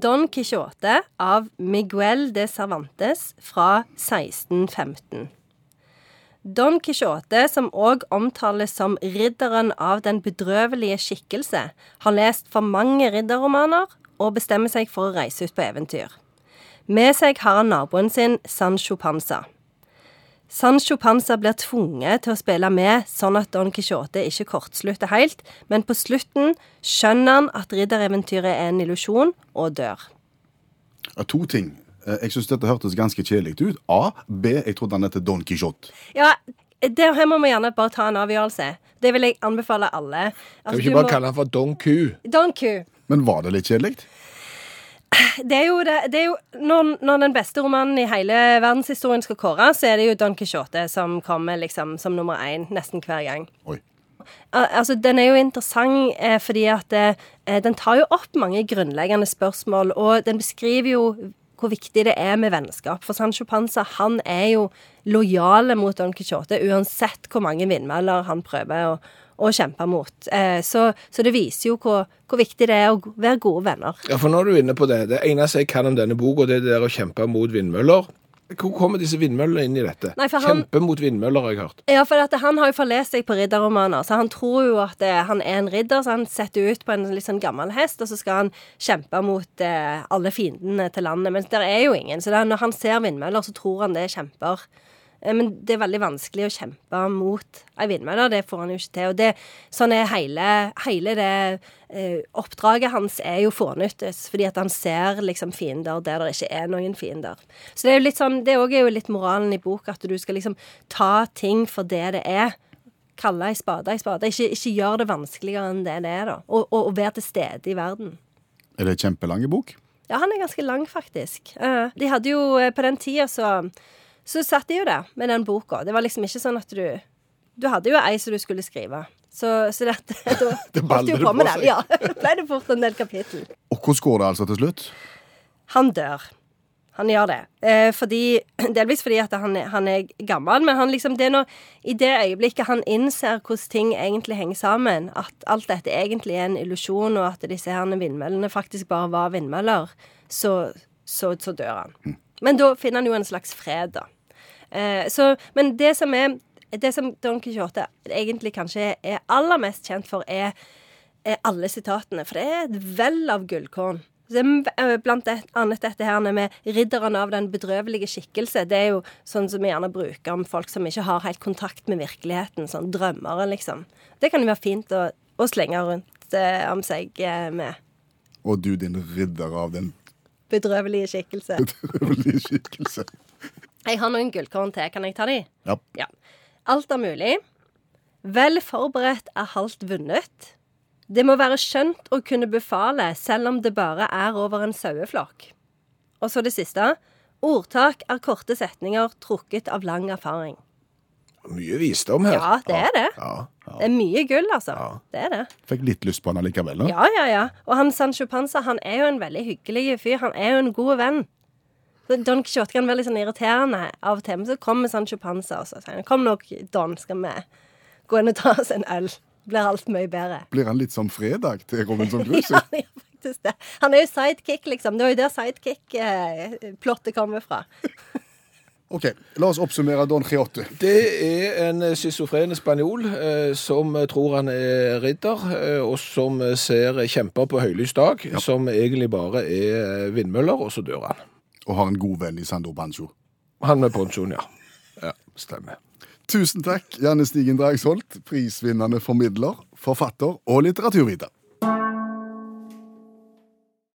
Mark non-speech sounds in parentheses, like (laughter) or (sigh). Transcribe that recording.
Don Quijote av Miguel de Cervantes fra 1615. Don Quijote, som òg omtales som ridderen av den bedrøvelige skikkelse, har lest for mange ridderromaner og bestemmer seg for å reise ut på eventyr. Med seg har han naboen sin Sancho Panza. Sancho Panza blir tvunget til å spille med, sånn at Don Quijote ikke kortslutter helt, men på slutten skjønner han at riddereventyret er en illusjon, og dør. Ja, to ting. Eh, Jeg syns dette hørtes ganske kjedelig ut. A. B. Jeg trodde han het Don Quijote. Ja, det her må vi gjerne bare ta en avgjørelse. Det vil jeg anbefale alle. Kan Altså, vi ikke bare må- kalle han for Don Q? Don Q. Men var det litt kjedelig? Det er jo, det, det er jo når, når den beste romanen i hele verdenshistorien skal kåres, så er det jo Don Quijote som kommer liksom som nummer én nesten hver gang. Oi. Al altså, Den er jo interessant eh, fordi at eh, den tar jo opp mange grunnleggende spørsmål, og den beskriver jo hvor viktig det er med vennskap. For Sancho Panza han er jo lojal mot Don Quijote uansett hvor mange vindmøller han prøver å, å kjempe mot. Eh, så, så det viser jo hvor, hvor viktig det er å være gode venner. Ja, for nå er du inne på det. Det eneste jeg kan om denne boka, det er det der å kjempe mot vindmøller. Hvor kommer disse vindmøllene inn i dette? Nei, han- Kjempe mot vindmøller, har jeg hørt. Ja, for at han har jo forlest seg på ridderromaner, så han tror jo at eh, han er en ridder, så han setter ut på en litt sånn gammel hest, og så skal han kjempe mot eh, alle fiendene til landet. Men der er jo ingen, så det når han ser vindmøller, så tror han det er kjemper. Eh, Men det er veldig vanskelig å kjempe mot ei vindmølle, det får han jo ikke til. Og det, sånn er hele, hele det eh, oppdraget hans er jo fånyttes, fordi at han ser liksom fiender der det ikke er noen fiender. Så det er jo litt sånn, det òg er jo litt moralen i bok, at du skal liksom ta ting for det det er. Kalle ei spade ei spade. Ikke, ikke gjør det vanskeligere enn det det er, da. Og, og, og være til stede i verden. Er det en kjempelang bok? Ja, han er ganske lang, faktisk. Eh, de hadde jo På den tida så, så satt jeg jo der med den boka. Det var liksom ikke sånn at du Du hadde jo ei som du skulle skrive. Så, så det, (laughs) da Det holdt jo på med den. Ja. (laughs) Ble det fort en del kapittel. Og hvordan går det altså til slutt? Han dør. Han gjør det. Eh, fordi, (clears throat) delvis fordi at han, han er gammel, men han liksom, det er når, i det øyeblikket han innser hvordan ting egentlig henger sammen, at alt dette egentlig er en illusjon, og at disse her vindmøllene faktisk bare var vindmøller, så, så, så dør han. Men da finner han jo en slags fred, da. Eh, så, men det som er Det som Don Quijote egentlig kanskje er aller mest kjent for, er, er alle sitatene. For det er et vell av gullkorn. Eh, Blant annet dette her med 'ridderen av den bedrøvelige skikkelse'. Det er jo sånn som vi gjerne bruker om folk som ikke har helt kontakt med virkeligheten. Sånn drømmere, liksom. Det kan jo være fint å, å slenge rundt eh, om seg eh, med. Og du, din ridder av den Bedrøvelige skikkelse. (laughs) bedrøvelige skikkelse. Jeg har noen gullkorn til. Kan jeg ta de? Ja. Ja. Alt er mulig. Vel forberedt er halvt vunnet. Det må være skjønt å kunne befale, selv om det bare er over en saueflokk. Og så det siste. Ordtak er korte setninger trukket av lang erfaring. Mye visdom her. Ja, det er det. Ja, ja. Det er mye gull, altså. Det er det. Fikk litt lyst på han allikevel. Ja, ja, ja. Og han Sancho Panza han er jo en veldig hyggelig fyr. Han er jo en god venn. Så Don Quijote kan være litt sånn irriterende av og til, men så kommer Sancho Panza og så sier han Kom nå, Don, skal vi gå inn og ta oss en øl? Blir alt mye bedre. Blir han litt som fredag til Robinson (laughs) Ja, Crusoe? han gjør faktisk det. Han er jo sidekick, liksom. Det var jo der sidekick-plottet kommer fra. OK, la oss oppsummere Don Quijote. Det er en schizofren spanjol eh, som tror han er ridder, eh, og som ser kjemper på høylys dag, som egentlig bare er vindmøller, og så dør han. Og har en god venn i Sandor Pancho. Han med ponchoen, ja. Ja, stemmer. Tusen takk, Janne Stigen Dragsholt, prisvinnende formidler, forfatter og litteraturviter.